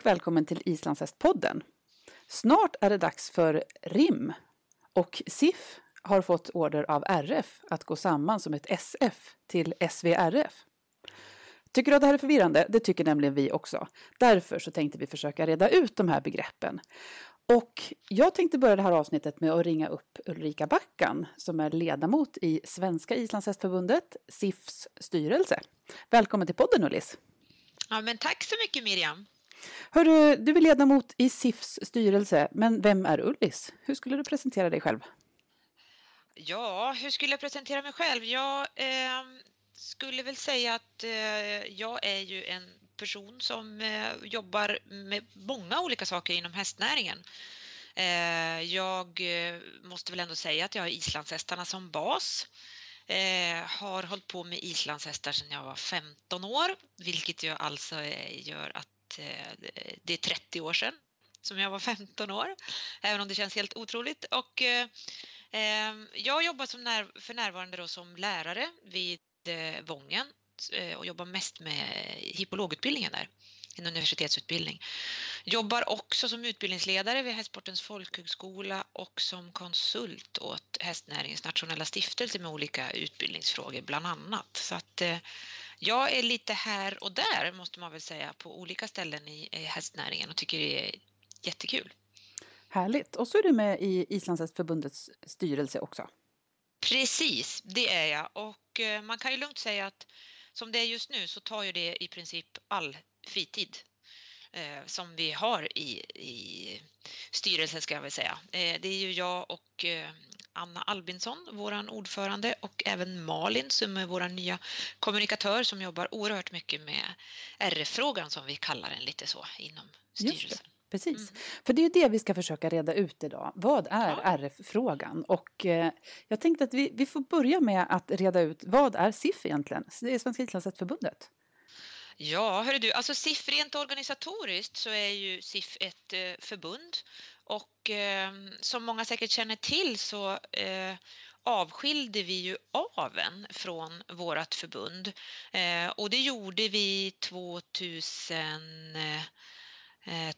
och välkommen till Islandshästpodden. Snart är det dags för RIM och SIF har fått order av RF att gå samman som ett SF till SVRF. Tycker du att det här är förvirrande? Det tycker nämligen vi också. Därför så tänkte vi försöka reda ut de här begreppen. Och jag tänkte börja det här avsnittet med att ringa upp Ulrika Backan som är ledamot i Svenska Islandshästförbundet, SIFs styrelse. Välkommen till podden Ullis! Ja, men tack så mycket Miriam! Hörru, du är ledamot i SIFs styrelse, men vem är Ullis? Hur skulle du presentera dig själv? Ja, hur skulle jag presentera mig själv? Jag eh, skulle väl säga att eh, jag är ju en person som eh, jobbar med många olika saker inom hästnäringen. Eh, jag eh, måste väl ändå säga att jag har islandshästarna som bas. Eh, har hållit på med islandshästar sedan jag var 15 år, vilket ju alltså eh, gör att Eh, det är 30 år sedan som jag var 15 år, även om det känns helt otroligt. Och, eh, eh jag jobbar som när, för närvarande då som lärare vid eh, Vången eh, och jobbar mest med hippologutbildningen där, en universitetsutbildning. Jobbar också som utbildningsledare vid Hästsportens folkhögskola och som konsult åt hästnäringens nationella stiftelse med olika utbildningsfrågor bland annat. Så att eh, jag är lite här och där måste man väl säga på olika ställen i, hästnäringen och tycker det är jättekul. Härligt! Och så är du med i Islandshästförbundets styrelse också. Precis, det är jag och eh, man kan ju lugnt säga att som det är just nu så tar ju det i princip all fritid eh, som vi har i, i styrelsen ska jag väl säga. Eh, det är ju jag och eh, Anna Albinsson, vår ordförande och även Malin som är vår nya kommunikatör som jobbar oerhört mycket med RF-frågan som vi kallar den lite så inom styrelsen. Precis, mm. för det är ju det vi ska försöka reda ut idag. Vad är ja. RF-frågan? Och eh, jag tänkte att vi, vi får börja med att reda ut vad är SIF egentligen? Det är Svenska Islandshästförbundet. Ja, hörru du, alltså SIF rent organisatoriskt så är ju SIF ett eh, förbund och eh, som många säkert känner till så eh, avskilde vi ju aven från vårt förbund. Eh, och det gjorde vi 2000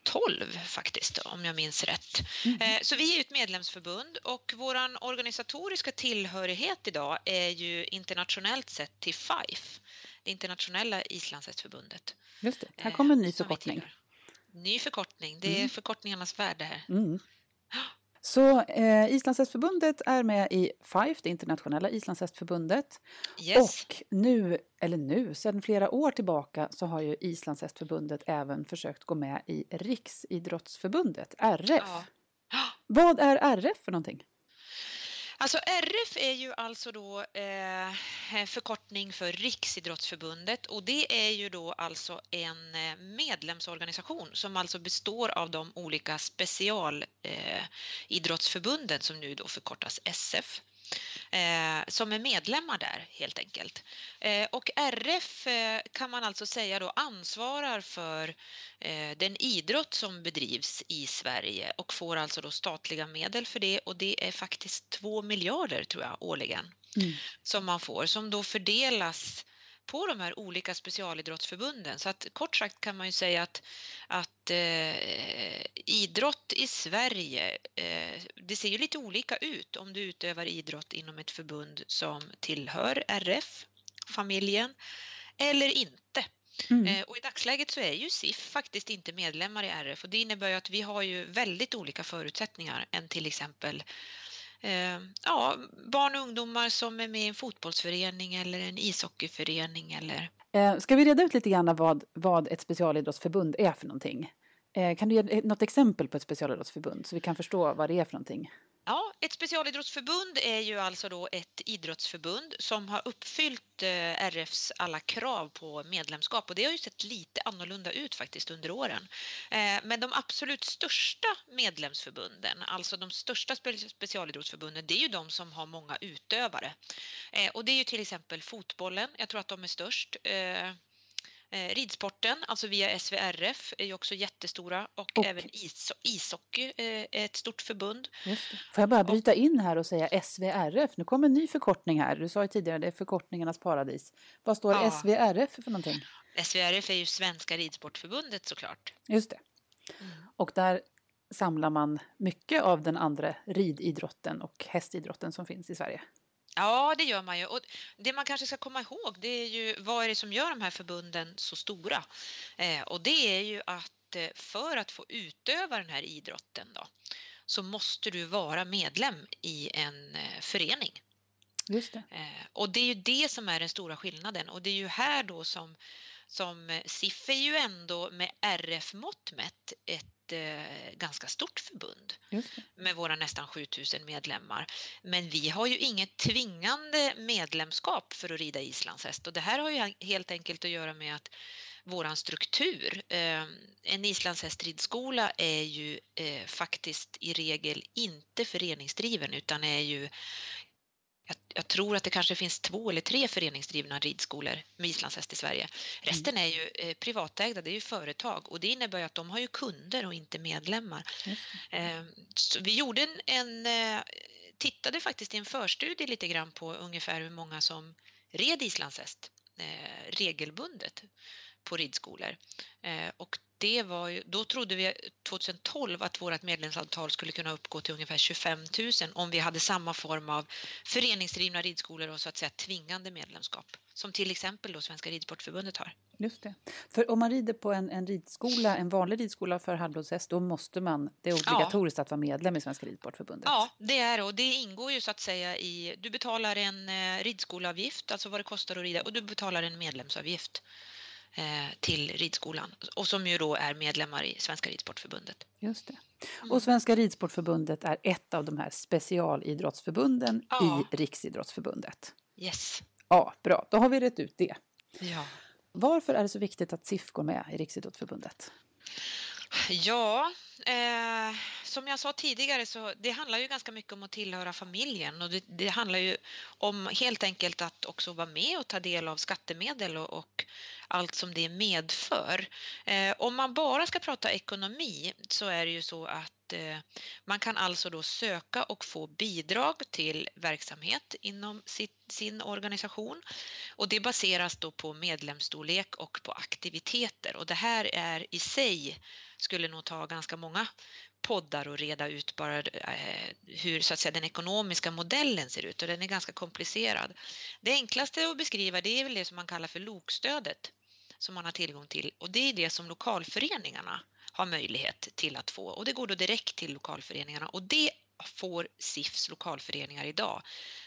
12 faktiskt, om jag minns rätt. Mm. Så vi är ett medlemsförbund och vår organisatoriska tillhörighet idag är ju internationellt sett till FIFE, det internationella islandshästförbundet. Just det, här kommer en ny förkortning. Ny förkortning, det är mm. förkortningarnas värld här. Mm. Så eh, Islandshästförbundet är med i FIFE, det internationella islandshästförbundet. Yes. Och nu, eller nu, sedan flera år tillbaka så har ju Islandshästförbundet även försökt gå med i Riksidrottsförbundet, RF. Ja. Vad är RF för någonting? Alltså RF är ju alltså då eh, förkortning för Riksidrottsförbundet och det är ju då alltså en eh, medlemsorganisation som alltså består av de olika specialidrottsförbunden eh, som nu då förkortas SF eh, som är medlemmar där helt enkelt. Eh, och RF eh, kan man alltså säga då ansvarar för eh, den idrott som bedrivs i Sverige och får alltså då statliga medel för det och det är faktiskt två miljarder tror jag årligen mm. som man får som då fördelas på de här olika specialidrottsförbunden. Så att kort sagt kan man ju säga att, att eh, idrott i Sverige, eh, det ser ju lite olika ut om du utövar idrott inom ett förbund som tillhör RF, familjen, eller inte. Mm. Eh, och i dagsläget så är ju SIF faktiskt inte medlemmar i RF och det innebär ju att vi har ju väldigt olika förutsättningar än till exempel Eh, ja, barn och ungdomar som är med i en fotbollsförening eller en ishockeyförening. Eller... Eh, ska vi reda ut lite grann vad, vad ett specialidrottsförbund är för någonting? Eh, kan du ge något exempel på ett specialidrottsförbund så vi kan förstå vad det är för någonting? Ett specialidrottsförbund är ju alltså då ett idrottsförbund som har uppfyllt eh, RFs alla krav på medlemskap och det har ju sett lite annorlunda ut faktiskt under åren. Eh, men de absolut största medlemsförbunden, alltså de största specialidrottsförbunden, det är ju de som har många utövare. Eh, och det är ju till exempel fotbollen, jag tror att de är störst. Eh, ridsporten, alltså via SVRF, är ju också jättestora och, och. även is ishockey eh, är ett stort förbund. Får jag bara bryta in här och säga SVRF? Nu kommer en ny förkortning här. Du sa ju tidigare det är förkortningarnas paradis. Vad står ja. SVRF för någonting? SVRF är ju Svenska Ridsportförbundet såklart. Just det. Mm. Och där samlar man mycket av den andra rididrotten och hästidrotten som finns i Sverige. Ja, det gör man ju. Och det man kanske ska komma ihåg det är ju vad är det som gör de här förbunden så stora? Eh, och det är ju att eh, för att få utöva den här idrotten då, så måste du vara medlem i en eh, förening. Just det. Eh, och det är ju det som är den stora skillnaden och det är ju här då som, som SIF är ju ändå med RF-mått mätt ett eh, ganska stort förbund med våra nästan 7000 medlemmar. Men vi har ju inget tvingande medlemskap för att rida islandshäst och det här har ju helt enkelt att göra med att våran struktur. En islandshästridskola är ju faktiskt i regel inte föreningsdriven utan är ju jag, jag, tror att det kanske finns två eller tre föreningsdrivna ridskolor med islandshäst i Sverige. Resten är ju eh, privatägda, det är ju företag och det innebär att de har ju kunder och inte medlemmar. Eh, vi gjorde en, en, eh, tittade faktiskt i en förstudie lite grann på ungefär hur många som red islandshäst eh, regelbundet på ridskolor. Eh, och det var ju, då trodde vi 2012 att vårt medlemsantal skulle kunna uppgå till ungefär 25 000 om vi hade samma form av föreningsdrivna ridskolor och så att säga tvingande medlemskap som till exempel då Svenska Ridsportförbundet har. Just det. För om man rider på en, en ridskola, en vanlig ridskola för halvblodshäst, då måste man, det är obligatoriskt ja. att vara medlem i Svenska Ridsportförbundet? Ja, det är det och det ingår ju så att säga i, du betalar en eh, ridskolavgift, alltså vad det kostar att rida och du betalar en medlemsavgift till ridskolan och som ju då är medlemmar i Svenska Ridsportförbundet. Just det. Mm. Och Svenska Ridsportförbundet är ett av de här specialidrottsförbunden ja. i Riksidrottsförbundet. Yes. Ja, bra. Då har vi rätt ut det. Ja. Varför är det så viktigt att SIF går med i Riksidrottsförbundet? Ja, eh, som jag sa tidigare så det handlar ju ganska mycket om att tillhöra familjen och det, det, handlar ju om helt enkelt att också vara med och ta del av skattemedel och, och allt som det medför. Eh, om man bara ska prata ekonomi så är det ju så att Eh, man kan alltså då söka och få bidrag till verksamhet inom sin organisation. Och det baseras då på medlemsstorlek och på aktiviteter. Och det här är i sig skulle nog ta ganska många poddar och reda ut bara eh, hur så att säga, den ekonomiska modellen ser ut. Och den är ganska komplicerad. Det enklaste att beskriva det är väl det som man kallar för lokstödet som man har tillgång till. Och det är det som lokalföreningarna har möjlighet till att få och det går då direkt till lokalföreningarna och det får SIFs lokalföreningar idag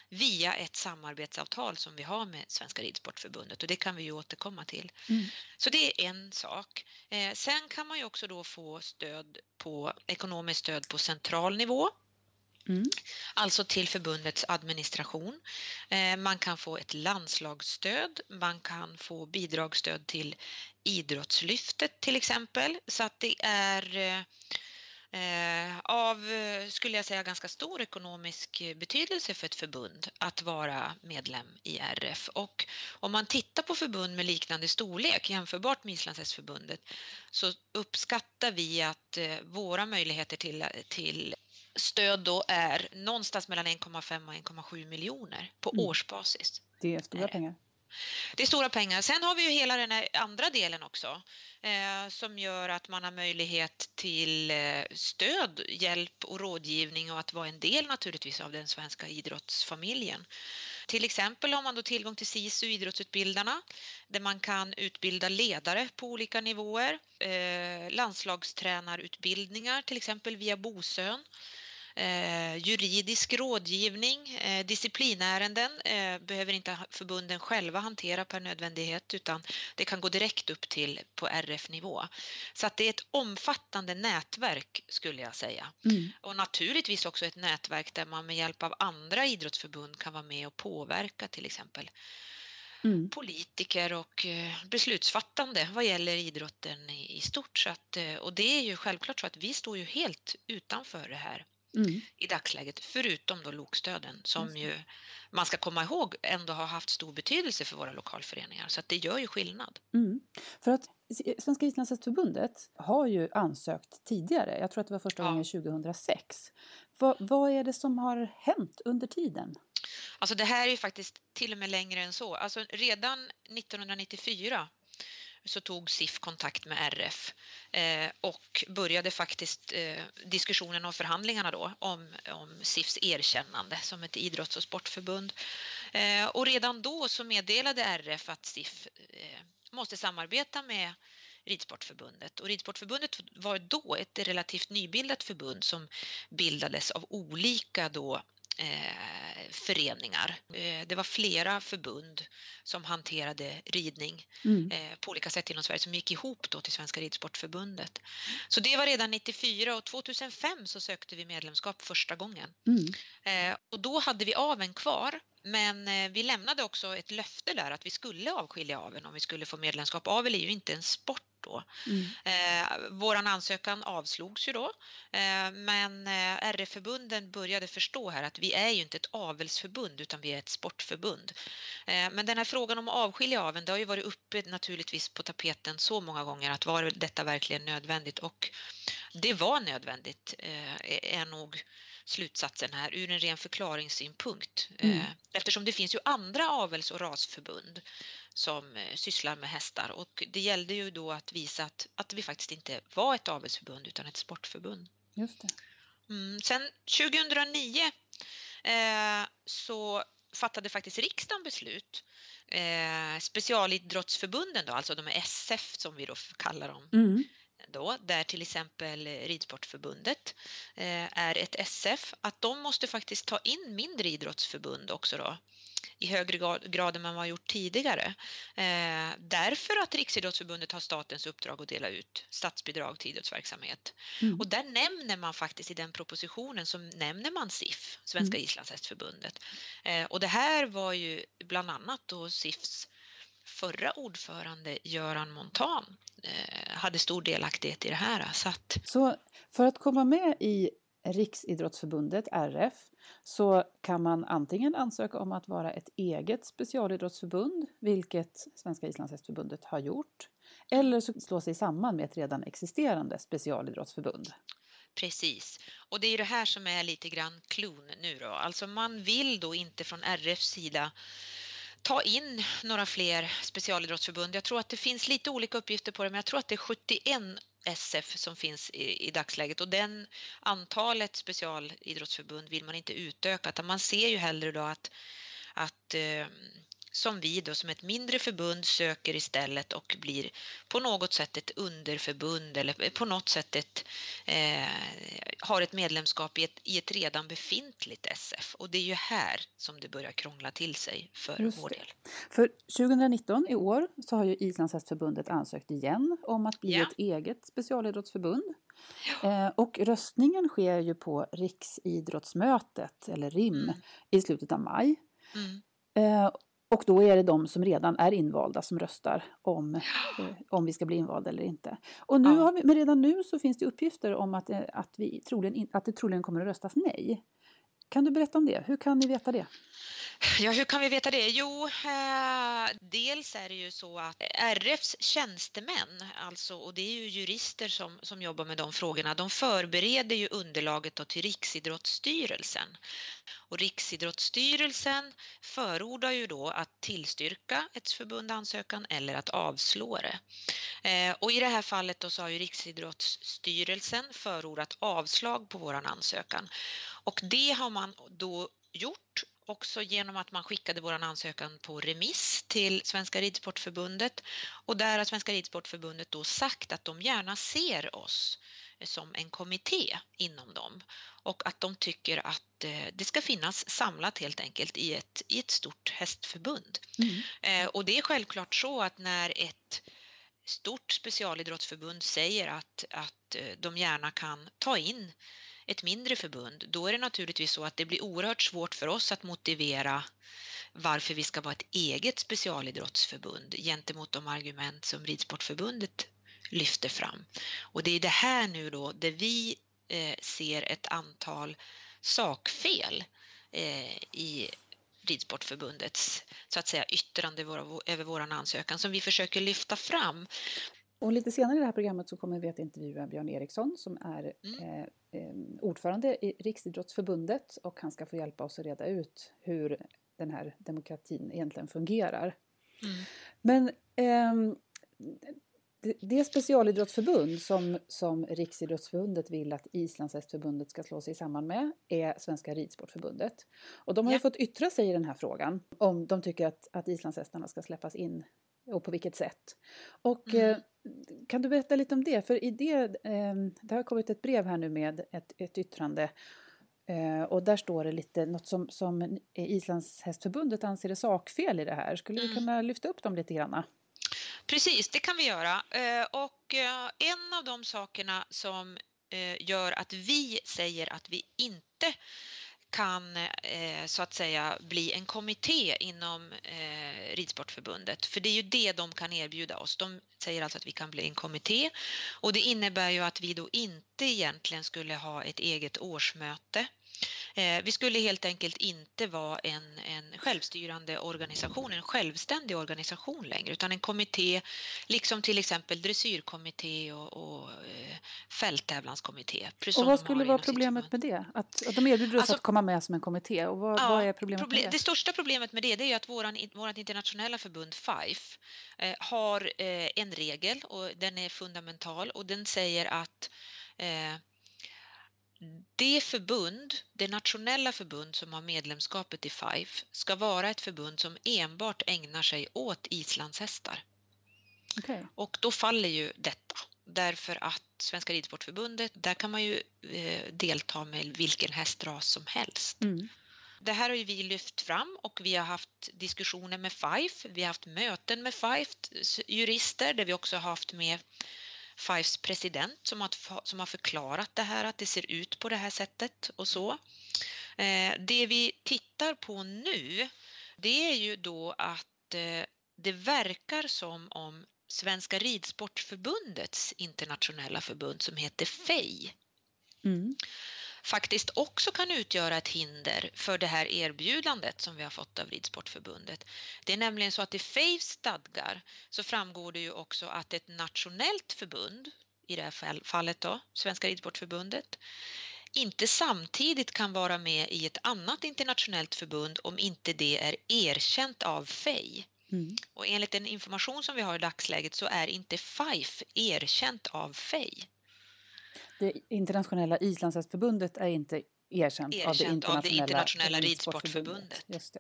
via ett samarbetsavtal som vi har med Svenska Ridsportförbundet och det kan vi ju återkomma till. Mm. Så det är en sak. Eh, sen kan man ju också då få stöd på ekonomiskt stöd på central nivå. Mm. Alltså till förbundets administration. Eh, man kan få ett landslagsstöd, man kan få bidragsstöd till Idrottslyftet till exempel. Så att det är eh, Eh, av, eh, skulle jag säga, ganska stor ekonomisk betydelse för ett förbund att vara medlem i RF. Och om man tittar på förbund med liknande storlek jämförbart med Islandshästförbundet så uppskattar vi att eh, våra möjligheter till, till stöd då är någonstans mellan 1,5 och 1,7 miljoner på mm. årsbasis. Det är stora pengar. Det är stora pengar. Sen har vi ju hela den andra delen också eh, som gör att man har möjlighet till eh, stöd, hjälp och rådgivning och att vara en del naturligtvis av den svenska idrottsfamiljen. Till exempel har man då tillgång till SISU, idrottsutbildarna, där man kan utbilda ledare på olika nivåer, eh, landslagstränarutbildningar till exempel via Bosön juridisk rådgivning, eh, disciplinärenden eh, behöver inte förbunden själva hantera per nödvändighet utan det kan gå direkt upp till på RF-nivå. Så att det är ett omfattande nätverk skulle jag säga. Mm. Och naturligtvis också ett nätverk där man med hjälp av andra idrottsförbund kan vara med och påverka till exempel Mm. politiker och eh, beslutsfattande vad gäller idrotten i stort. Så att, eh, och det är ju självklart så att vi står ju helt utanför det här mm. i dagsläget, förutom då lokstöden som ju man ska komma ihåg ändå har haft stor betydelse för våra lokalföreningar så att det gör ju skillnad. Mm. För att Svenska islandshästförbundet har ju ansökt tidigare, jag tror att det var första ja. gången 2006. Vad, vad är det som har hänt under tiden? Alltså det här är ju faktiskt till och med längre än så. Alltså redan 1994 så tog SIF kontakt med RF eh, och började faktiskt eh, diskussionen och förhandlingarna då om, om SIFs erkännande som ett idrotts och sportförbund. Eh, och redan då så meddelade RF att SIF måste samarbeta med Ridsportförbundet. Och Ridsportförbundet var då ett relativt nybildat förbund som bildades av olika då eh, föreningar. Eh, det var flera förbund som hanterade ridning mm. eh, på olika sätt inom Sverige som gick ihop då till Svenska Ridsportförbundet. Så det var redan 94 och 2005 så sökte vi medlemskap första gången. Mm. Eh, och då hade vi aven kvar men eh, vi lämnade också ett löfte där att vi skulle avskilja aveln om vi skulle få medlemskap. Avel är ju inte en sport då. Mm. Eh, våran ansökan avslogs ju då, eh, men eh, RF-förbunden började förstå här att vi är ju inte ett avelsförbund utan vi är ett sportförbund. Eh, men den här frågan om att avskilja aveln, det har ju varit uppe naturligtvis på tapeten så många gånger att var detta verkligen nödvändigt? Och det var nödvändigt, eh, är nog slutsatsen här ur en ren förklaringssynpunkt. Mm. Eh, eftersom det finns ju andra avels och rasförbund som eh, sysslar med hästar och det gällde ju då att visa att, att vi faktiskt inte var ett avelsförbund utan ett sportförbund. Just det. Mm, sen 2009 eh, så fattade faktiskt riksdagen beslut eh, specialidrottsförbunden då, alltså de är SF som vi då kallar dem. Mm då, där till exempel Ridsportförbundet eh, är ett SF, att de måste faktiskt ta in mindre idrottsförbund också då i högre grad än man har gjort tidigare. Eh, därför att Riksidrottsförbundet har statens uppdrag att dela ut statsbidrag till idrottsverksamhet. Mm. Och där nämner man faktiskt i den propositionen så nämner man SIF, Svenska mm. islandshästförbundet. Eh, och det här var ju bland annat då SIFs förra ordförande Göran Montan eh, hade stor delaktighet i det här. Så, att... så för att komma med i Riksidrottsförbundet, RF, så kan man antingen ansöka om att vara ett eget specialidrottsförbund, vilket Svenska islandshästförbundet har gjort, eller så slå sig samman med ett redan existerande specialidrottsförbund. Precis, och det är det här som är lite grann klon nu då. Alltså man vill då inte från RFs sida ta in några fler specialidrottsförbund. Jag tror att det finns lite olika uppgifter på det, men jag tror att det är 71 SF som finns i, i dagsläget. Och den antalet specialidrottsförbund vill man inte utöka utan man ser ju hellre då att, att eh, som vi då som ett mindre förbund söker istället och blir på något sätt ett underförbund eller på något sätt ett, eh, har ett medlemskap i ett, i ett redan befintligt SF. Och det är ju här som det börjar krångla till sig för Just vår del. För 2019 i år så har ju Islandshästförbundet ansökt igen om att bli ja. ett eget specialidrottsförbund. Ja. Eh, och röstningen sker ju på Riksidrottsmötet, eller RIM, mm. i slutet av maj. Mm. Eh, och då är det de som redan är invalda som röstar om, eh, om vi ska bli invalda eller inte. Och nu har vi, men redan nu så finns det uppgifter om att, eh, att, vi troligen, att det troligen kommer att röstas nej. Kan du berätta om det? Hur kan ni veta det? Ja, hur kan vi veta det? Jo, eh, dels är det ju så att RFs tjänstemän, alltså, och det är ju jurister som, som jobbar med de frågorna, de förbereder ju underlaget till Riksidrottsstyrelsen. Och Riksidrottsstyrelsen förordar ju då att tillstyrka ett förbund ansökan eller att avslå det. Eh, och i det här fallet då så har ju Riksidrottsstyrelsen förordat avslag på våran ansökan. Och det har man då gjort också genom att man skickade vår ansökan på remiss till Svenska Ridsportförbundet och där har Svenska Ridsportförbundet då sagt att de gärna ser oss som en kommitté inom dem och att de tycker att eh, det ska finnas samlat helt enkelt i ett, i ett stort hästförbund. Mm. Eh, och det är självklart så att när ett stort specialidrottsförbund säger att, att eh, de gärna kan ta in ett mindre förbund, då är det naturligtvis så att det blir oerhört svårt för oss att motivera varför vi ska vara ett eget specialidrottsförbund gentemot de argument som Ridsportförbundet lyfter fram. Och det är det här nu då där vi eh, ser ett antal sakfel eh, i Ridsportförbundets så att säga yttrande över vår ansökan som vi försöker lyfta fram. Och lite senare i det här programmet så kommer vi att intervjua Björn Eriksson som är mm. eh, eh, ordförande i Riksidrottsförbundet och han ska få hjälpa oss att reda ut hur den här demokratin egentligen fungerar. Mm. Men eh, det specialidrottsförbund som, som Riksidrottsförbundet vill att Islandshästförbundet ska slå sig samman med är Svenska Ridsportförbundet. Och de har ja. ju fått yttra sig i den här frågan om de tycker att, att islandshästarna ska släppas in och på vilket sätt. Och mm. eh, kan du berätta lite om det? För i det, eh, det har kommit ett brev här nu med ett, ett yttrande eh, och där står det lite något som, som Islandshästförbundet anser är sakfel i det här. Skulle mm. du kunna lyfta upp dem lite grann? Precis, det kan vi göra. Eh, och eh, en av de sakerna som eh, gör att vi säger att vi inte kan så att säga bli en kommitté inom Ridsportförbundet. För det är ju det de kan erbjuda oss. De säger alltså att vi kan bli en kommitté och det innebär ju att vi då inte egentligen skulle ha ett eget årsmöte vi skulle helt enkelt inte vara en, en självstyrande organisation, en självständig organisation längre utan en kommitté liksom till exempel dressyrkommitté och, och eh, fälttävlanskommitté. Och vad skulle vara problemet med det? Att, att de erbjuder oss alltså, att komma med som en kommitté och vad, ja, vad är problemet problem, med det? Det största problemet med det, det är att våran, vårat internationella förbund FIFE eh, har eh, en regel och den är fundamental och den säger att eh, det förbund, det nationella förbund som har medlemskapet i FIFE ska vara ett förbund som enbart ägnar sig åt islandshästar. Okay. Och då faller ju detta därför att Svenska Ridsportförbundet, där kan man ju eh, delta med vilken hästras som helst. Mm. Det här har ju vi lyft fram och vi har haft diskussioner med FIFE, vi har haft möten med FIFE jurister där vi också har haft med Fifes president som har, som har förklarat det här, att det ser ut på det här sättet och så. Eh, det vi tittar på nu, det är ju då att eh, det verkar som om Svenska Ridsportförbundets internationella förbund som heter FEI mm faktiskt också kan utgöra ett hinder för det här erbjudandet som vi har fått av Ridsportförbundet. Det är nämligen så att i FAVs stadgar så framgår det ju också att ett nationellt förbund, i det här fallet då, Svenska Ridsportförbundet, inte samtidigt kan vara med i ett annat internationellt förbund om inte det är erkänt av FEI. Mm. Och enligt den information som vi har i dagsläget så är inte FIFE erkänt av FEI det internationella islandshästförbundet är inte erkänt, erkänt av det internationella, av det internationella ridsportförbundet. Just det.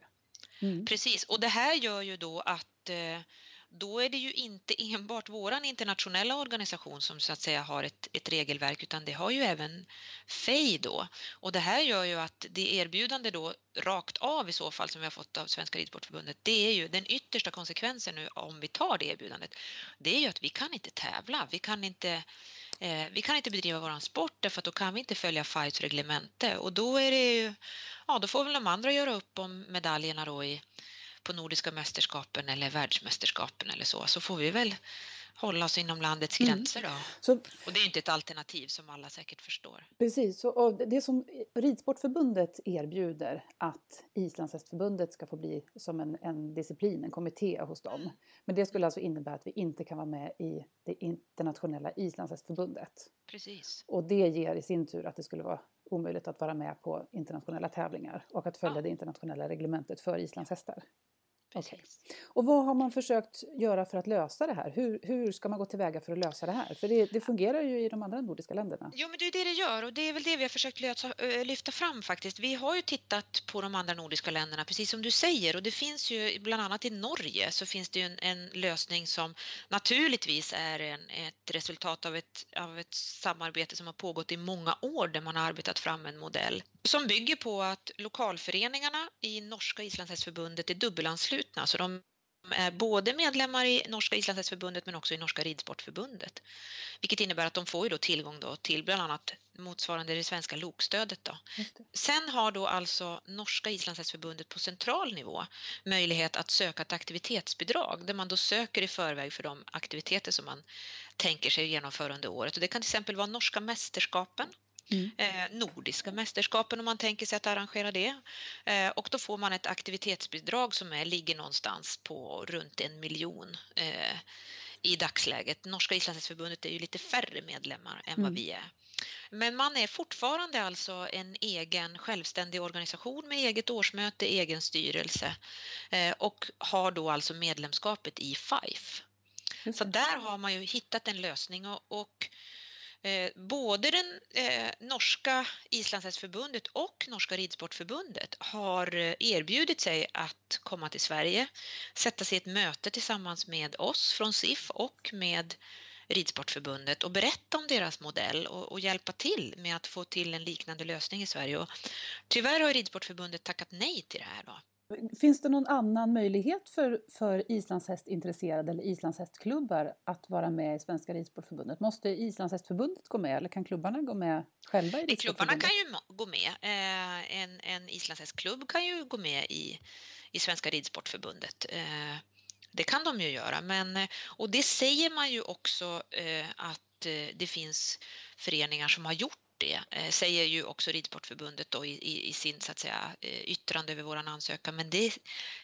Mm. Precis, och det här gör ju då att eh, då är det ju inte enbart våran internationella organisation som så att säga har ett, ett regelverk utan det har ju även FEI då. Och det här gör ju att det erbjudande då rakt av i så fall som vi har fått av Svenska Ridsportförbundet det är ju den yttersta konsekvensen nu om vi tar det erbjudandet. Det är ju att vi kan inte tävla, vi kan inte Eh, vi kan inte bedriva våran sport därför att då kan vi inte följa FIGHTs reglemente. Och då är det ju, ja då får väl de andra göra upp om medaljerna då i, på Nordiska mästerskapen eller världsmästerskapen eller så, så får vi väl hålla oss inom landets mm. gränser då. Så, och det är inte ett alternativ som alla säkert förstår. Precis, och det som Ridsportförbundet erbjuder att Islandshästförbundet ska få bli som en, en disciplin, en kommitté hos dem. Men det skulle alltså innebära att vi inte kan vara med i det internationella Islandshästförbundet. Precis. Och det ger i sin tur att det skulle vara omöjligt att vara med på internationella tävlingar och att följa ja. det internationella reglementet för islandshästar. Okay. Och vad har man försökt göra för att lösa det här? Hur, hur ska man gå tillväga för att lösa det här? För det, det, fungerar ju i de andra nordiska länderna. Jo, men det är det det gör och det är väl det vi har försökt lösa, lyfta fram faktiskt. Vi har ju tittat på de andra nordiska länderna, precis som du säger, och det finns ju bland annat i Norge så finns det ju en, en lösning som naturligtvis är en, ett resultat av ett, av ett samarbete som har pågått i många år där man har arbetat fram en modell som bygger på att lokalföreningarna i norska islandshästförbundet är dubbelanslutna. Så de är både medlemmar i norska islandshästförbundet men också i norska ridsportförbundet. Vilket innebär att de får då tillgång då till bland annat motsvarande det svenska lokstödet. Då. Sen har då alltså norska islandshästförbundet på central nivå möjlighet att söka ett aktivitetsbidrag där man då söker i förväg för de aktiviteter som man tänker sig genomföra under året. Och det kan till exempel vara norska mästerskapen Mm. Eh, nordiska mästerskapen om man tänker sig att arrangera det. Eh, och då får man ett aktivitetsbidrag som är, ligger någonstans på runt en miljon eh, i dagsläget. Norska islandshästförbundet är ju lite färre medlemmar än mm. vad vi är. Men man är fortfarande alltså en egen självständig organisation med eget årsmöte, egen styrelse och har då alltså medlemskapet i FIFE. Så där har man ju hittat en lösning och, och eh, både den eh, norska islandshästförbundet och norska ridsportförbundet har eh, erbjudit sig att komma till Sverige, sätta sig i ett möte tillsammans med oss från SIF och med Ridsportförbundet och berätta om deras modell och, och, hjälpa till med att få till en liknande lösning i Sverige. Och tyvärr har Ridsportförbundet tackat nej till det här. Då. Finns det någon annan möjlighet för, för islandshästintresserade eller islandshästklubbar att vara med i Svenska Ridsportförbundet? Måste islandshästförbundet gå med eller kan klubbarna gå med själva i Klubbarna kan ju gå med. Eh, en, en islandshästklubb kan ju gå med i, i Svenska Ridsportförbundet. Eh, det kan de ju göra, men, och det säger man ju också eh, att det finns föreningar som har gjort det, säger ju också Ridsportförbundet då i, i, i, sin så att säga, yttrande över vår ansökan, men det,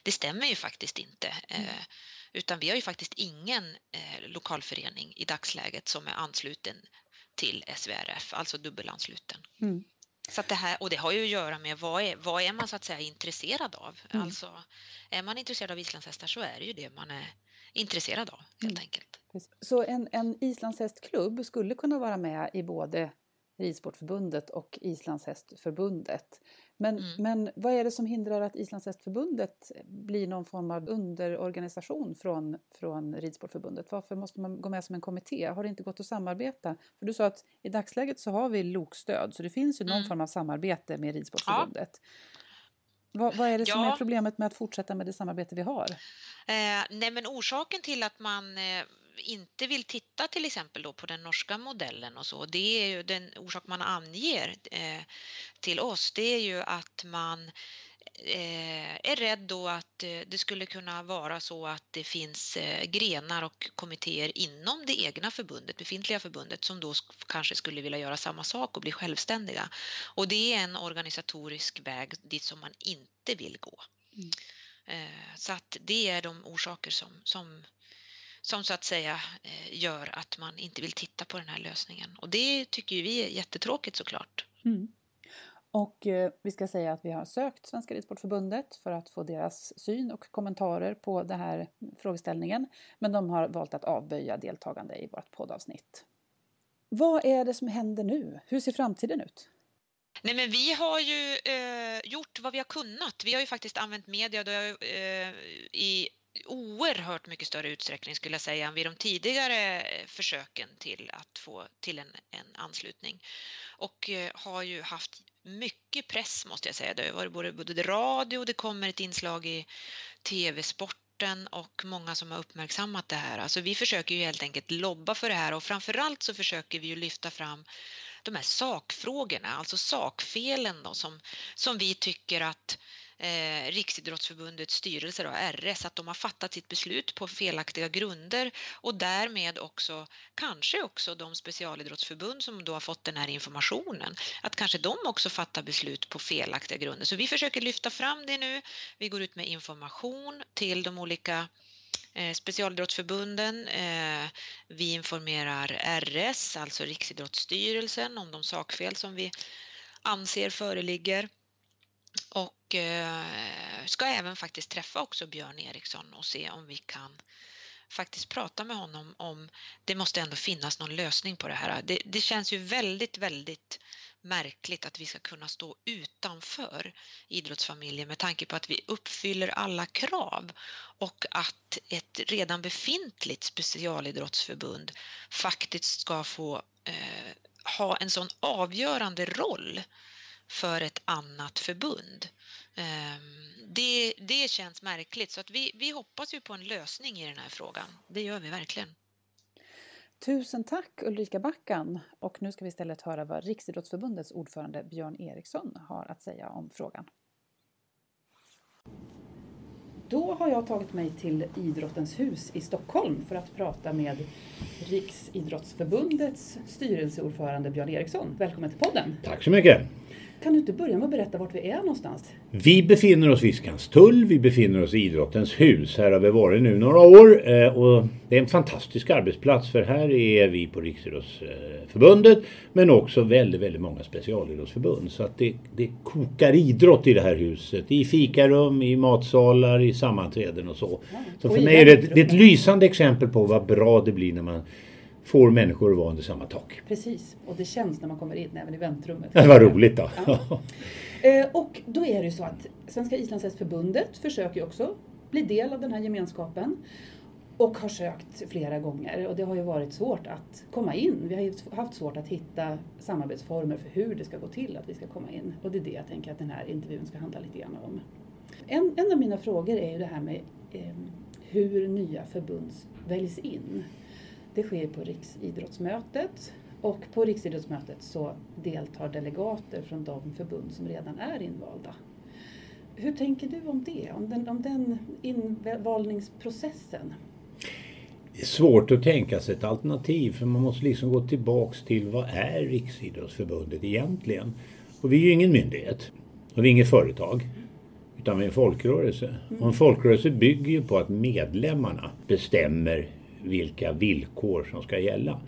det stämmer ju faktiskt inte. Mm. Utan vi har ju faktiskt ingen lokalförening i dagsläget som är ansluten till SVRF, alltså dubbelansluten. Mm. Så det här, och det har ju att göra med vad är, vad är man så att säga intresserad av? Mm. Alltså, är man intresserad av islandshästar så är det ju det man är intresserad av helt mm. enkelt. Så en, en islandshästklubb skulle kunna vara med i både Ridsportförbundet och Islandshästförbundet. Men, mm. men vad är det som hindrar att Islandshästförbundet blir någon form av underorganisation från, från Ridsportförbundet? Varför måste man gå med som en kommitté? Har det inte gått att samarbeta? För du sa att i dagsläget så har vi lokstöd så det finns ju någon mm. form av samarbete med Ridsportförbundet. Ja. Vad, vad, är det som är problemet med att fortsätta med det samarbete vi har? Eh, nej men orsaken till att man eh, inte vill titta till exempel då på den norska modellen och så, det är ju den orsak man anger eh, till oss, det är ju att man eh, är rädd då att eh, det skulle kunna vara så att det finns eh, grenar och kommittéer inom det egna förbundet, befintliga förbundet, som då kanske skulle vilja göra samma sak och bli självständiga. Och det är en organisatorisk väg dit som man inte vill gå. Mm. Så att det är de orsaker som, som som så att säga eh, gör att man inte vill titta på den här lösningen. Och det tycker vi är jättetråkigt såklart. Mm. Och eh, vi ska säga att vi har sökt Svenska Ridsportförbundet för att få deras syn och kommentarer på den här frågeställningen. Men de har valt att avböja deltagande i vårt poddavsnitt. Vad är det som händer nu? Hur ser framtiden ut? Nej, men vi har ju eh, gjort vad vi har kunnat. Vi har ju faktiskt använt media då, eh, i oerhört mycket större utsträckning skulle jag säga än vid de tidigare eh, försöken till att få till en, en anslutning och eh, har ju haft mycket press måste jag säga. Det har varit både, både radio, det kommer ett inslag i tv-sporten och många som har uppmärksammat det här. Alltså vi försöker ju helt enkelt lobba för det här och framförallt så försöker vi ju lyfta fram de här sakfrågorna, alltså sakfelen då, som, som vi tycker att eh, Riksidrottsförbundets styrelse, då, RS, att de har fattat sitt beslut på felaktiga grunder och därmed också kanske också de specialidrottsförbund som då har fått den här informationen, att kanske de också fattar beslut på felaktiga grunder. Så vi försöker lyfta fram det nu. Vi går ut med information till de olika eh, specialidrottsförbunden. Eh, vi informerar RS, alltså Riksidrottsstyrelsen, om de sakfel som vi anser föreligger och eh, ska även faktiskt träffa också Björn Eriksson och se om vi kan faktiskt prata med honom om det måste ändå finnas någon lösning på det här. Det, det, känns ju väldigt, väldigt märkligt att vi ska kunna stå utanför idrottsfamiljen med tanke på att vi uppfyller alla krav och att ett redan befintligt specialidrottsförbund faktiskt ska få eh, ha en sån avgörande roll för ett annat förbund. Ehm, det, det känns märkligt så att vi, vi hoppas ju på en lösning i den här frågan. Det gör vi verkligen. Tusen tack Ulrika Backan och nu ska vi istället höra vad Riksidrottsförbundets ordförande Björn Eriksson har att säga om frågan. Då har jag tagit mig till Idrottens hus i Stockholm för att prata med Riksidrottsförbundets styrelseordförande Björn Eriksson. Välkommen till podden! Tack så mycket! Kan du inte börja med att berätta vart vi är någonstans? Vi befinner oss vid Skanstull, vi befinner oss i Idrottens hus. Här har vi varit nu några år eh, och det är en fantastisk arbetsplats för här är vi på Riksidrottsförbundet men också väldigt, väldigt många specialidrottsförbund. Så att det, det kokar idrott i det här huset. I fikarum, i matsalar, i sammanträden och så. Så för mig är det, det är ett lysande exempel på vad bra det blir när man får människor att vara under samma tak. Precis, och det känns när man kommer in även i väntrummet. Det var roligt då. Eh, och då är det ju så att Svenska islandshästförbundet försöker ju också bli del av den här gemenskapen och har sökt flera gånger och det har ju varit svårt att komma in. Vi har ju haft svårt att hitta samarbetsformer för hur det ska gå till att vi ska komma in och det är det jag tänker att den här intervjun ska handla lite grann om. En, en av mina frågor är ju det här med eh, hur nya förbund väljs in. Det sker på Riksidrottsmötet och på Riksidrottsmötet så deltar delegater från de förbund som redan är invalda. Hur tänker du om det, om den, om den invalningsprocessen? Det är svårt att tänka sig ett alternativ för man måste liksom gå tillbaks till vad är Riksidrottsförbundet egentligen? Och vi är ju ingen myndighet och vi är inget företag utan vi är en folkrörelse. Och en folkrörelse bygger ju på att medlemmarna bestämmer vilka villkor som ska gälla.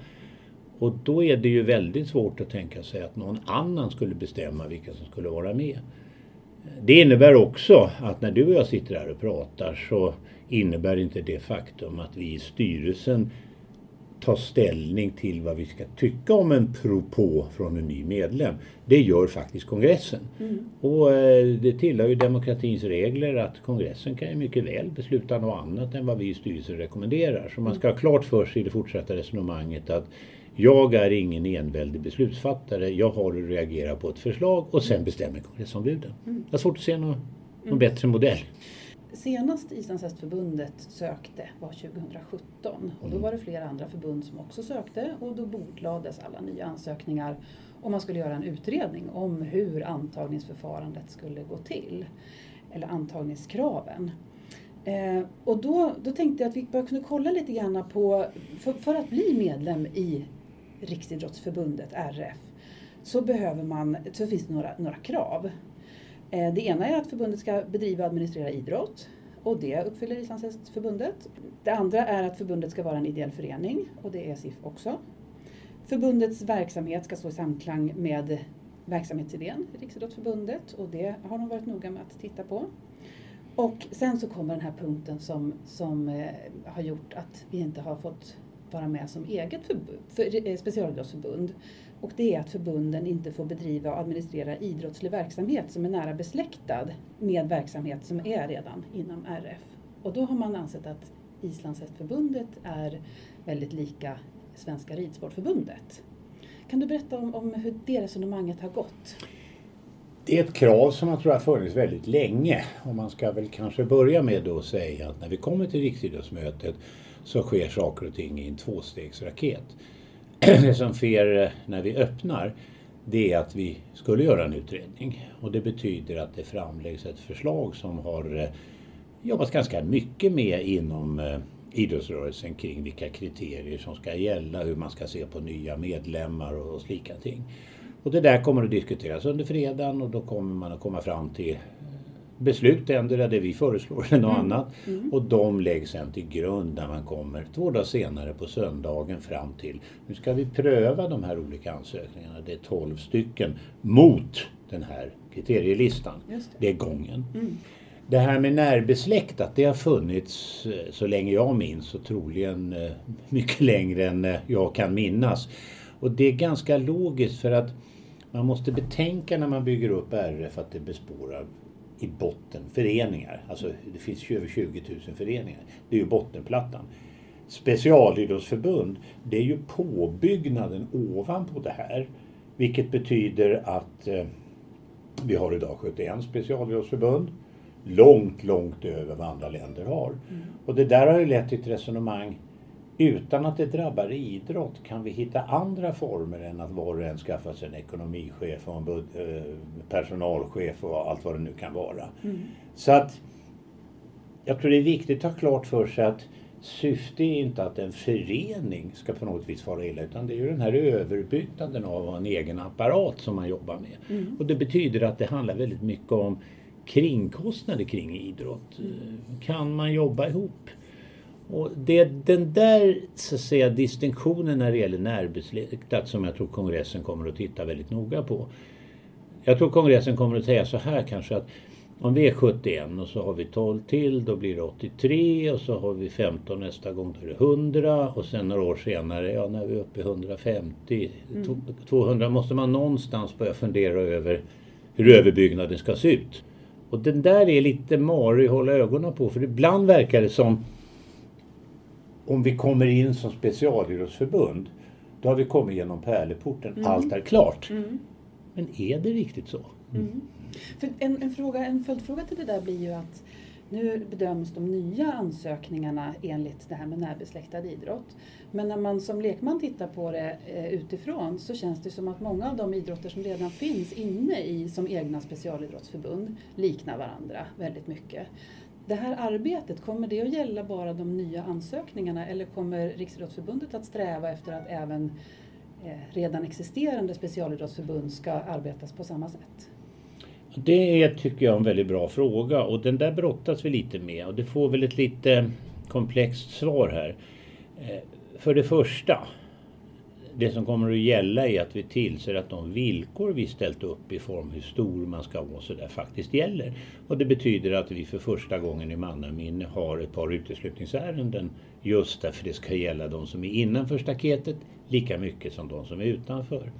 Och då är det ju väldigt svårt att tänka sig att någon annan skulle bestämma vilka som skulle vara med. Det innebär också att när du och jag sitter här och pratar så innebär inte det faktum att vi i styrelsen tar ställning till vad vi ska tycka om en propå från en ny medlem. Det gör faktiskt kongressen. Och eh, det tillhör ju demokratins regler att kongressen kan ju mycket väl besluta något annat än vad vi i styrelsen rekommenderar. Så man ska ha klart för sig i det fortsatta resonemanget att jag är ingen enväldig beslutsfattare. Jag har att reagera på ett förslag och sen bestämmer kongressombuden. Jag har svårt att se någon, någon bättre modell. Senast Islandshästförbundet sökte var 2017 och då var det flera andra förbund som också sökte och då bordlades alla nya ansökningar och man skulle göra en utredning om hur antagningsförfarandet skulle gå till. Eller antagningskraven. Eh, och då, då tänkte jag att vi bara kunde kolla lite grann på, för, för att bli medlem i Riksidrottsförbundet, RF, så, behöver man, så finns det några, några krav. Eh, det ena är att förbundet ska bedriva och administrera idrott och det uppfyller Islandshästförbundet. Det andra är att förbundet ska vara en ideell förening och det är SIF också. Förbundets verksamhet ska stå i samklang med verksamhetsidén i Riksidrottsförbundet och det har de varit noga med att titta på. Och sen så kommer den här punkten som, som eh, har gjort att vi inte har fått vara med som eget för, för, eh, specialidrottsförbund. Och det är att förbunden inte får bedriva och administrera idrottslig verksamhet som är nära besläktad med verksamhet som är redan inom RF. Och då har man ansett att Islandshästförbundet är väldigt lika Svenska Ridsportförbundet. Kan du berätta om, om hur det resonemanget har gått? Det är ett krav som jag tror har funnits väldigt länge. Och man ska väl kanske börja med då att säga att när vi kommer till Riksidrottsmötet så sker saker och ting i en tvåstegsraket. Det som sker eh, när vi öppnar det är att vi skulle göra en utredning. Och det betyder att det framläggs ett förslag som har jobbats jobbat ganska mycket med inom eh, idrottsrörelsen kring vilka kriterier som ska gälla, hur man ska se på nya medlemmar och slika ting. Och det där kommer att diskuteras under fredagen och då kommer man att komma fram till beslut, ändra det vi föreslår eller något annat. Och de läggs sen till grund när man kommer två dagar senare på söndagen fram till nu ska vi pröva de här olika ansökningarna, det är 12 stycken, mot den här kriterielistan. Det. Det är gången. Det här med närbesläktat, det har funnits eh, så länge jag minns och troligen eh, mycket längre än eh, jag kan minnas. Och det är ganska logiskt för att man måste betänka när man bygger upp RF att det bespårar i botten föreningar. Alltså det finns ju över 20 000 föreningar. Det är ju bottenplattan. Specialidrottsförbund, det är ju påbyggnaden ovanpå det här. Vilket betyder att eh, vi har idag 71 specialidrottsförbund. Långt, långt över vad andra länder har. Och det där har ju lett till ett resonemang. Utan att det drabbar idrott kan vi hitta andra former än att var och en skaffar sig en ekonomichef och en eh, personalchef och allt vad det nu kan vara. Så att jag tror det är viktigt att ha klart för sig att syfte är inte att en förening ska på något vis fara illa utan det är ju den här överbyggnaden av en egen apparat som man jobbar med. Mm. Och det betyder att det handlar väldigt mycket om kringkostnader kring idrott. Mm. Kan man jobba ihop? Och det är den där så att säga, distinktionen när det gäller närbesläktat som jag tror kongressen kommer att titta väldigt noga på. Jag tror kongressen kommer att säga så här kanske att om vi är 71 och så har vi 12 till, då blir det 83 och så har vi 15 nästa gång, då är det 100 och sen några år senare, ja när vi är uppe i 150, mm. 200 måste man någonstans börja fundera över hur överbyggnaden ska se ut. Och den där är lite marig att hålla ögonen på för ibland verkar det som om vi kommer in som specialidrottsförbund då har vi kommit genom pärleporten, mm. allt är klart. Mm. Men är det riktigt så? Mm. För en, en, fråga, en följdfråga till det där blir ju att nu bedöms de nya ansökningarna enligt det här med närbesläktad idrott. Men när man som lekman tittar på det eh, utifrån så känns det som att många av de idrotter som redan finns inne i som egna specialidrottsförbund liknar varandra väldigt mycket. Det här arbetet, kommer det att gälla bara de nya ansökningarna eller kommer Riksidrottsförbundet att sträva efter att även eh, redan existerande specialidrottsförbund ska arbetas på samma sätt? Det är, tycker jag, en väldigt bra fråga och den där brottas vi lite med och det får väl ett lite komplext svar här. Eh, för det första, det som kommer att gälla är att vi tillser att de villkor vi ställt upp i form hur stor man ska vara så där faktiskt gäller. Och det betyder att vi för första gången i mannaminne har ett par uteslutningsärenden just därför det ska gälla de som är innanför staketet lika mycket som de som är utanför.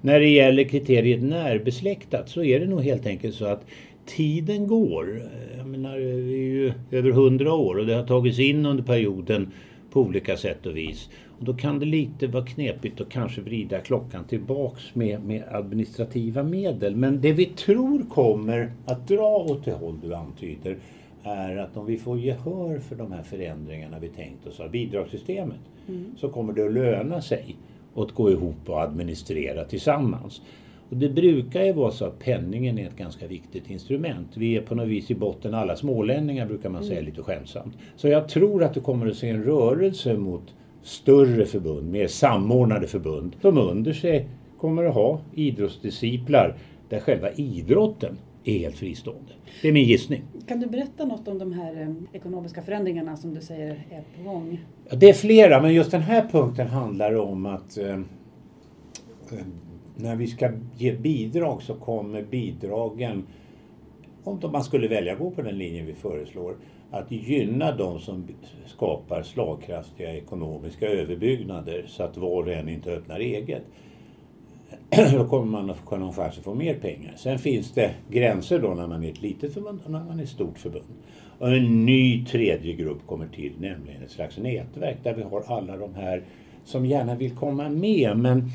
När det gäller kriteriet närbesläktat så är det nog helt enkelt så att tiden går. Jag menar, vi är ju över hundra år och det har tagits in under perioden på olika sätt och vis. Och då kan det lite vara knepigt att kanske vrida klockan tillbaks med, med administrativa medel. Men det vi tror kommer att dra åt det håll du antyder är att om vi får gehör för de här förändringarna vi tänkt oss av bidragssystemet mm. så kommer det att löna sig att gå ihop och administrera tillsammans. Och det brukar ju vara så att penningen är ett ganska viktigt instrument. Vi är på något vis i botten alla smålänningar brukar man säga mm. lite skämtsamt. Så jag tror att du kommer att se en rörelse mot större förbund, mer samordnade förbund som under sig kommer att ha idrottsdisciplar där själva idrotten är helt fristående. Det är min gissning. Kan du berätta något om de här eh, ekonomiska förändringarna som du säger är på gång? Ja, det är flera, men just den här punkten handlar om att eh, eh när vi ska ge bidrag så kommer bidragen, om man skulle välja att gå på den linjen vi föreslår, att gynna de som skapar slagkraftiga ekonomiska överbyggnader så att var och en inte öppnar eget. då kommer man att kunna ha chans att få mer pengar. Sen finns det gränser då när man är ett litet förbund och när man är ett stort förbund. Och en ny tredje grupp kommer till, nämligen ett slags nätverk där vi har alla de här som gärna vill komma med men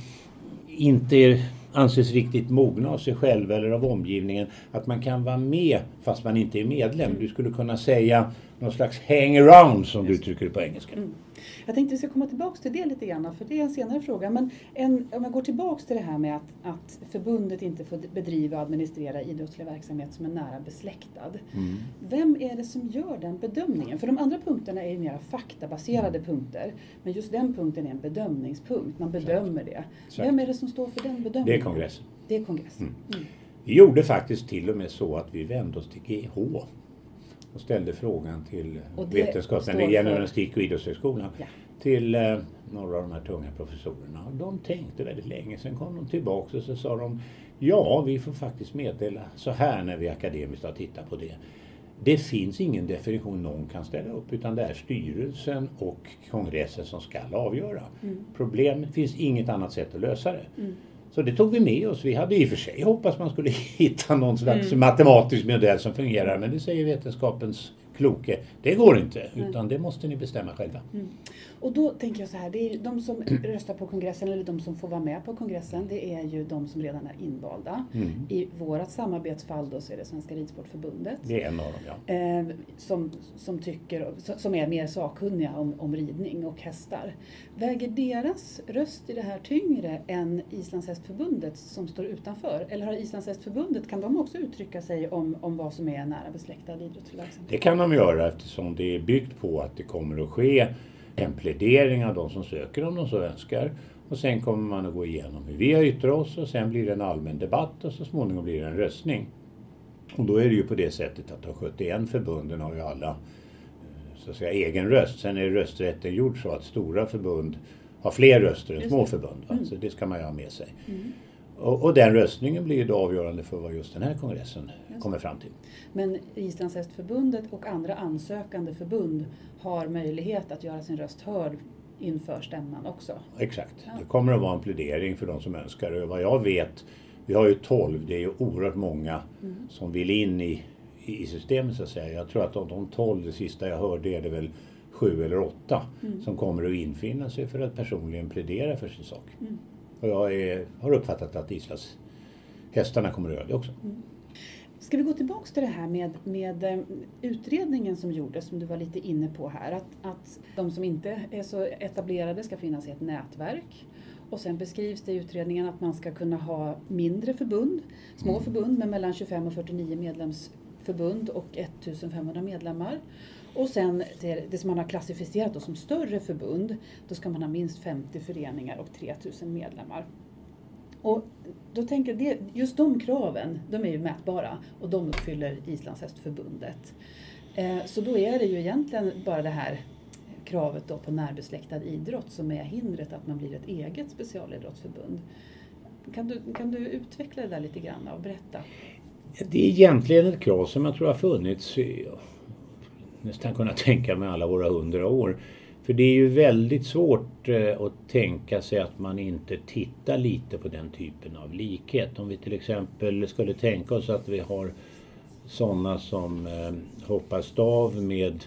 inte anses riktigt mogna av sig själv eller av omgivningen. Att man kan vara med fast man inte är medlem. Du skulle kunna säga någon slags hang around som du uttrycker det på engelska. Mm. Jag tänkte vi ska komma tillbaks till det lite grann, för det är en senare fråga. Men en, om jag går tillbaks till det här med att, att förbundet inte får bedriva och administrera idrottslig verksamhet som är nära besläktad. Mm. Vem är det som gör den bedömningen? För de andra punkterna är ju mera faktabaserade punkter. Men just den punkten är en bedömningspunkt, man bedömer det. Exakt. Vem är det som står för den bedömningen? Det är kongressen. Det är kongressen. Mm. Mm. Vi gjorde faktiskt till och med så att vi vände oss till GH och ställde frågan till vetenskapen, Gymnastik och idrottshögskolan, ja. till eh, några av de här tunga professorerna. Och de tänkte väldigt länge, sen kom de tillbaka och så sa de ja, vi får faktiskt meddela så här när vi akademiskt har tittat på det. Det finns ingen definition någon kan ställa upp utan det är styrelsen och kongressen som ska avgöra. Mm. Problem finns inget annat sätt att lösa det. Mm. Så det tog vi med oss. Vi hade i och för sig hoppats man skulle hitta någon slags mm. matematisk modell som fungerar men det säger vetenskapens kloke. Det går inte, utan det måste ni bestämma själva. Mm. Och då tänker jag så här, det är de som röstar på kongressen eller de som får vara med på kongressen, det är ju de som redan är invalda. Mm. I vårat samarbetsfall då så är det Svenska Ridsportförbundet. Det är en av dem, ja. Eh, som, som, tycker, som är mer sakkunniga om, om ridning och hästar. Väger deras röst i det här tyngre än Islandshästförbundet som står utanför? Eller har Islandshästförbundet, kan de också uttrycka sig om, om vad som är nära besläktad idrottsverksamhet? Det kan de göra eftersom det är byggt på att det kommer att ske en plädering av de som söker om de så önskar. Och sen kommer man att gå igenom hur vi har yttrat oss och sen blir det en allmän debatt och så småningom blir det en röstning. Och då är det ju på det sättet att de 71 förbunden har ju alla eh, så att säga, egen röst. Sen är rösträtten gjord så att stora förbund har fler röster än små förbund. Mm. Så det ska man ju ha med sig. Mm. Och, och, den röstningen blir då avgörande för vad just den här kongressen just. kommer fram till. Men Islandshästförbundet och andra ansökande förbund har möjlighet att göra sin röst hörd inför stämman också? Exakt. Ja. Det kommer att vara en plädering för de som önskar det. Vad jag vet, vi har ju 12, det är ju oerhört många mm. som vill in i, i systemet så att säga. Jag tror att av de 12, det sista jag hörde är det väl sju eller åtta mm. som kommer att infinna sig för att personligen plädera för sin sak. Mm. Och jag är, har uppfattat att Islands hästarna kommer att göra det också. Mm. Ska vi gå tillbaks till det här med, med eh, utredningen som gjordes, som du var lite inne på här, att, att de som inte är så etablerade ska finnas i ett nätverk. Och sen beskrivs det i utredningen att man ska kunna ha mindre förbund, små mm. förbund med mellan 25 och 49 medlemsförbund och 1500 medlemmar. Och sen det, det som man har klassificerat som större förbund, då ska man ha minst 50 föreningar och 3000 medlemmar. Och då tänker jag, just de kraven, de är ju mätbara och de uppfyller Islandshästförbundet. Eh, så då är det ju egentligen bara det här kravet då på närbesläktad idrott som är hindret att man blir ett eget specialidrottsförbund. Kan du, kan du utveckla det där lite grann och berätta? Det är egentligen ett krav som jag tror har funnits nästan kunna tänka mig alla våra hundra år. För det är ju väldigt svårt eh, att tänka sig att man inte tittar lite på den typen av likhet. Om vi till exempel skulle tänka oss att vi har sådana som eh, hoppar stav med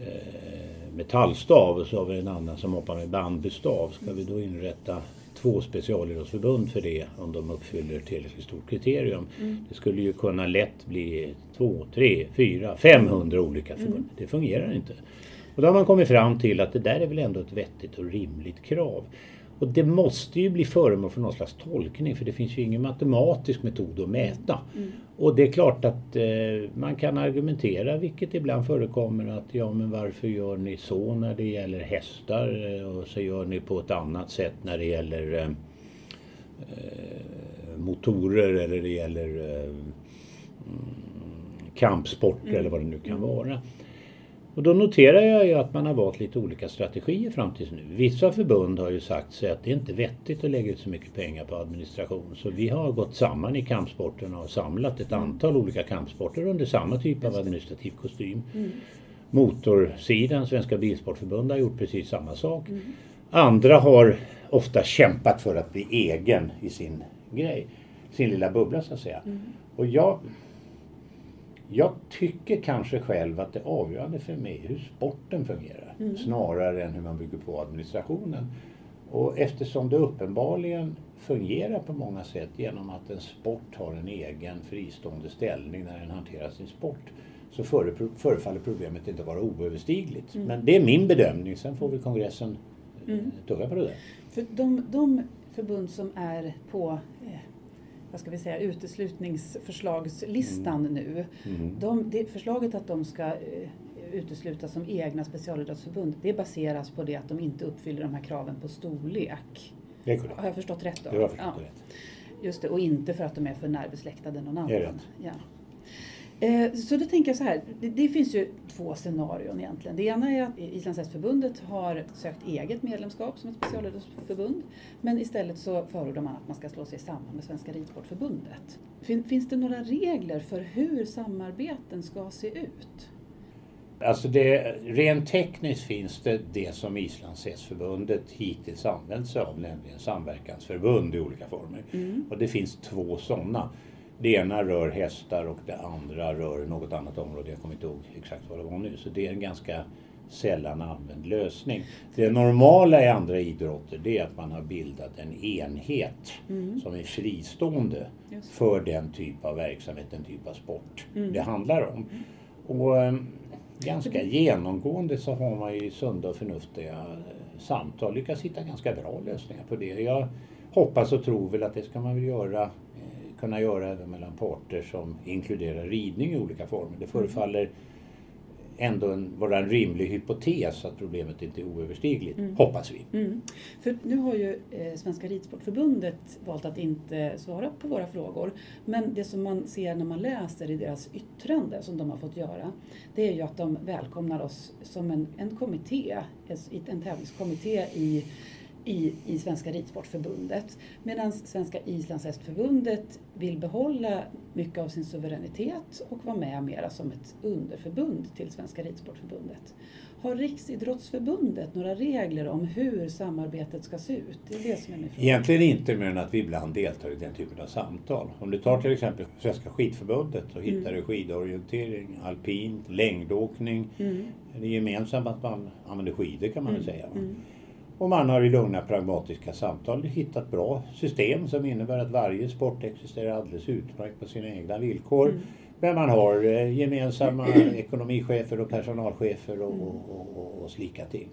eh, metallstav och så har vi en annan som hoppar med bambustav. Ska vi då inrätta två specialidrottsförbund för det om de uppfyller tillräckligt stort kriterium. Mm. Det skulle ju kunna lätt bli två, tre, fyra, 500 olika förbund. Mm. Det fungerar inte. Och då har man kommit fram till att det där är väl ändå ett vettigt och rimligt krav. Och det måste ju bli föremål för någon slags tolkning för det finns ju ingen matematisk metod att mäta. Mm. Och det är klart att eh, man kan argumentera, vilket ibland förekommer, att ja men varför gör ni så när det gäller hästar eh, och så gör ni på ett annat sätt när det gäller eh, eh motorer eller det gäller eh, kampsporter mm. eller vad det nu kan vara. Och då noterar jag ju att man har valt lite olika strategier fram tills nu. Vissa förbund har ju sagt sig att det är inte vettigt att lägga ut så mycket pengar på administration. Så vi har gått samman i kampsporterna och samlat ett antal olika kampsporter under samma typ av administrativ kostym. Mm. Motorsidan, Svenska Bilsportförbund, har gjort precis samma sak. Mm. Andra har ofta kämpat för att bli egen i sin grej, sin lilla bubbla så att säga. Mm. Och jag jag tycker kanske själv att det avgörande för mig är hur sporten fungerar mm. snarare än hur man bygger på administrationen. Och eftersom det uppenbarligen fungerar på många sätt genom att en sport har en egen fristående ställning när den hanterar sin sport så förefaller problemet inte vara oöverstigligt. Mm. Men det är min bedömning, sen får vi kongressen eh, mm. tugga på det där. För de, de förbund som är på eh, vad ska vi säga, uteslutningsförslagslistan mm. nu. Mm. De, det, förslaget att de ska uh, uteslutas som egna specialidrottsförbund, det baseras på det att de inte uppfyller de här kraven på storlek. Det. Har jag förstått rätt då? Du har förstått ja. rätt. Just det, och inte för att de är för närbesläktade någon annan. Det är rätt. Ja. Eh, så då tänker jag så här, det, det, finns ju två scenarion egentligen. Det ena är att Islands hästförbundet har sökt eget medlemskap som ett specialidrottsförbund. Men istället så förordar man att man ska slå sig samman med Svenska Ridsportförbundet. Fin, finns det några regler för hur samarbeten ska se ut? Alltså det, rent tekniskt finns det det som Islands hästförbundet hittills använt sig av, nämligen samverkansförbund i olika former. Mm. Och det finns två sådana. Det ena rör hästar och det andra rör något annat område. Jag kommer inte ihåg exakt vad det var nu. Så det är en ganska sällan använd lösning. Det normala i andra idrotter det är att man har bildat en enhet mm. som är fristående för den typ av verksamhet, den typ av sport mm. det handlar om. Och eh, ganska genomgående så har man ju sunda och förnuftiga eh, samtal lyckats hitta ganska bra lösningar på det. Jag hoppas och tror väl att det ska man väl göra kunna göra även mellan parter som inkluderar ridning i olika former. Det förefaller ändå en, vara en rimlig hypotes att problemet inte är oöverstigligt, mm. hoppas vi. Mm. För nu har ju eh, Svenska Ridsportförbundet valt att inte svara på våra frågor. Men det som man ser när man läser i deras yttrande som de har fått göra, det är ju att de välkomnar oss som en, en kommitté, en tävlingskommitté i i, i Svenska Ridsportförbundet. Medan Svenska Islandshästförbundet vill behålla mycket av sin suveränitet och vara med mera som ett underförbund till Svenska Ridsportförbundet. Har Riksidrottsförbundet några regler om hur samarbetet ska se ut? Det är det som är min fråga. Egentligen inte mer än att vi ibland deltar i den typen av samtal. Om du tar till exempel Svenska skidförbundet så hittar mm. du skidorientering, alpint, längdåkning. Mm. Det är gemensamt att man använder skidor kan man mm. väl säga. Mm. Och man har i lugna pragmatiska samtal hittat bra system som innebär att varje sport existerar alldeles utmärkt på sina egna villkor. Mm. Men man har eh, gemensamma ekonomichefer och personalchefer och, mm. och, och, och slika ting.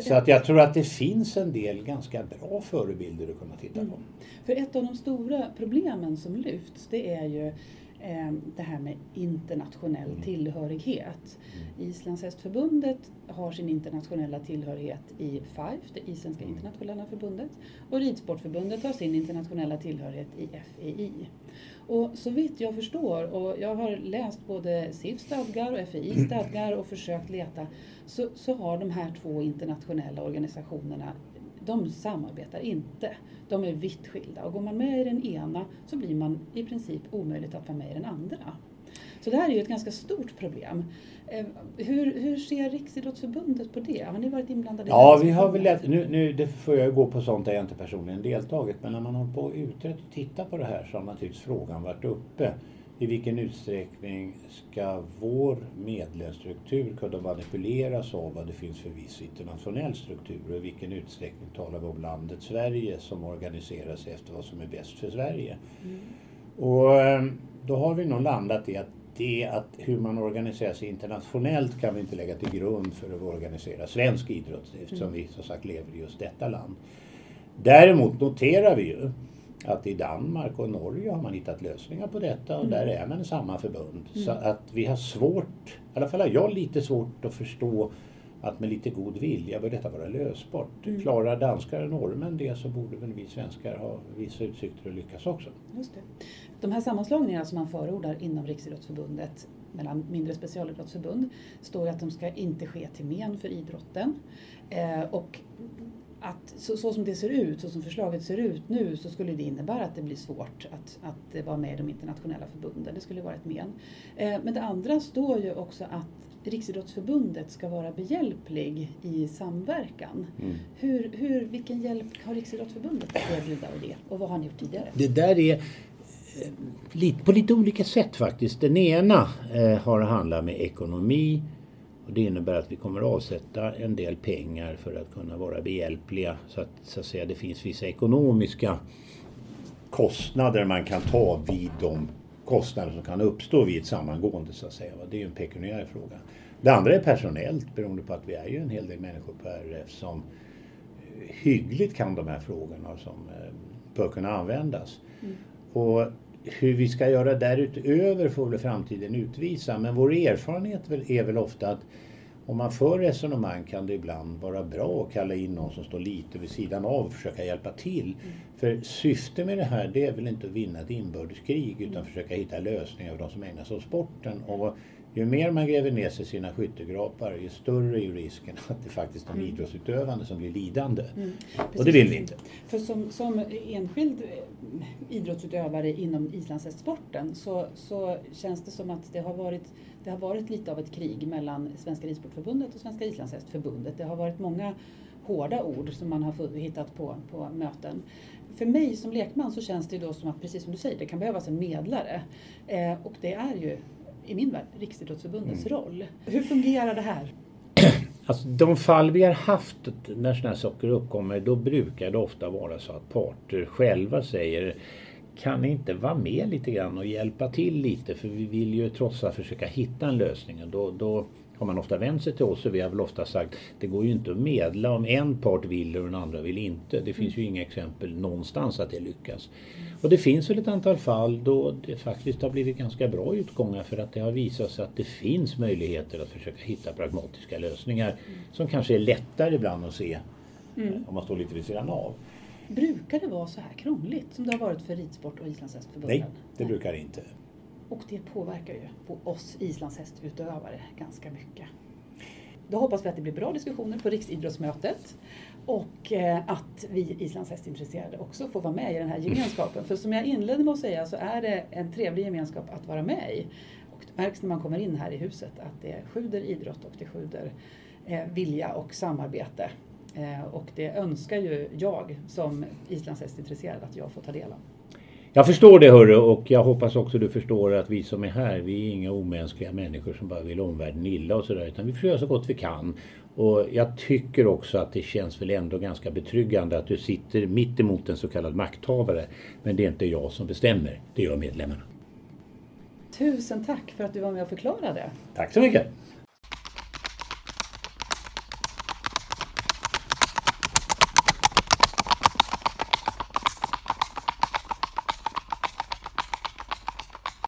Så att jag tror att det finns en del ganska bra förebilder att kunna titta på. Mm. För ett av de stora problemen som lyfts det är ju det här med internationell mm. tillhörighet. Mm. Islandshästförbundet har sin internationella tillhörighet i FIFE, det isländska mm. internationella förbundet, och Ridsportförbundet har sin internationella tillhörighet i FEI. Och så vitt jag förstår, och jag har läst både SIFs stadgar och FEIs stadgar och försökt leta, så, så har de här två internationella organisationerna de samarbetar inte. De är vitt skilda och går man med i den ena så blir man i princip omöjligt att vara med i den andra. Så det här är ju ett ganska stort problem. Eh, hur, hur ser Riksidrottsförbundet på det? Har ni varit inblandade? Ja, vi har väl lätt, nu, nu det får jag gå på sånt där jag inte personligen deltagit, men när man har på och utrett och tittat på det här så har naturligtvis frågan varit uppe i vilken utsträckning ska vår medlemsstruktur kunna manipuleras av vad det finns för viss internationell struktur och i vilken utsträckning talar vi om landet Sverige som organiserar sig efter vad som är bäst för Sverige. Mm. Och ehm, då har vi nog landat i att det att hur man organiserar sig internationellt kan vi inte lägga till grund för att organisera svensk idrott eftersom mm. vi som sagt lever i just detta land. Däremot noterar vi ju att i Danmark och Norge har man hittat lösningar på detta och mm. där är man samma förbund. Mm. Så att vi har svårt, i alla fall har jag lite svårt att förstå att med lite god vilja bör detta vara lösbart. Mm. Klarar danskar och norrmän det så borde väl vi svenskar ha vissa utsikter att lyckas också. Just det. De här sammanslagningarna som man förordar inom Riksidrottsförbundet mellan mindre specialidrottsförbund står ju att de ska inte ske till men för idrotten. Eh, och att så, så, som det ser ut, så som förslaget ser ut nu, så skulle det innebära att det blir svårt att, att vara med i de internationella förbunden. Det skulle vara ett men. Eh, men det andra står ju också att Riksidrottsförbundet ska vara behjälplig i samverkan. Mm. Hur, hur, vilken hjälp har Riksidrottsförbundet att erbjuda och det? Och vad har ni gjort tidigare? Det där är eh, på lite olika sätt faktiskt. Den ena eh, har handlat med ekonomi och det innebär att vi kommer att avsätta en del pengar för att kunna vara behjälpliga så att, så att säga, det finns vissa ekonomiska kostnader man kan ta vid de kostnader som kan uppstå vid ett sammangående så att säga. Det är ju en pekuniär fråga. Det andra är personellt beroende på att vi är ju en hel del människor på RF som hyggligt kan de här frågorna som eh, bör kunna användas. Mm. Och hur vi ska göra därutöver får väl framtiden utvisa men vår erfarenhet är väl ofta att om man för resonemang kan det ibland vara bra att kalla in någon som står lite vid sidan av och försöka hjälpa till. Mm. För syftet med det här det är väl inte att vinna ett inbördeskrig utan mm. försöka hitta lösningar för de som ägnar sig åt sporten. Och ju mer man gräver ner sig i sina skyttegrapar ju större är risken att det faktiskt är de mm. idrottsutövande som blir lidande. Mm. Och det vill vi inte. För som, som enskild eh, idrottsutövare inom islandshästsporten så, så känns det som att det har varit det har varit lite av ett krig mellan Svenska Ridsportförbundet och Svenska Islandshästförbundet. Det har varit många hårda ord som man har hittat på, på möten. För mig som lekman så känns det då som att, precis som du säger, det kan behövas en medlare. Eh, och det är ju, i min värld, Riksidrottsförbundets mm. roll. Hur fungerar det här? Alltså, de fall vi har haft när sådana här saker uppkommer, då brukar det ofta vara så att parter själva säger kan ni inte vara med lite grann och hjälpa till lite för vi vill ju trots allt försöka hitta en lösning. Då, då har man ofta vänt sig till oss och vi har väl ofta sagt det går ju inte att medla om en part vill och den andra vill inte. Det finns ju inga exempel någonstans att det lyckas. Och det finns väl ett antal fall då det faktiskt har blivit ganska bra utgångar för att det har visat sig att det finns möjligheter att försöka hitta pragmatiska lösningar som kanske är lättare ibland att se Mm. om man står lite vid sidan av. Brukar det vara så här krångligt som det har varit för Ridsport och Islandshästförbundet? Nej, det brukar det inte. Och det påverkar ju på oss islandshästutövare ganska mycket. Då hoppas vi att det blir bra diskussioner på Riksidrottsmötet och eh, att vi islandshästintresserade också får vara med i den här gemenskapen. För som jag inledde med att säga så är det en trevlig gemenskap att vara med i. Och det märks när man kommer in här i huset att det sjuder idrott och det sjuder eh, vilja och samarbete. Eh, och det önskar ju jag som islandshästintresserad att jag får ta del av. Jag förstår det hörru och jag hoppas också du förstår att vi som är här, vi är inga omänskliga människor som bara vill omvärlden illa och sådär utan vi försöker så gott vi kan. Och jag tycker också att det känns väl ändå ganska betryggande att du sitter mitt emot en så kallad makthavare. Men det är inte jag som bestämmer, det gör medlemmarna. Tusen tack för att du var med och förklarade. Tack så mycket!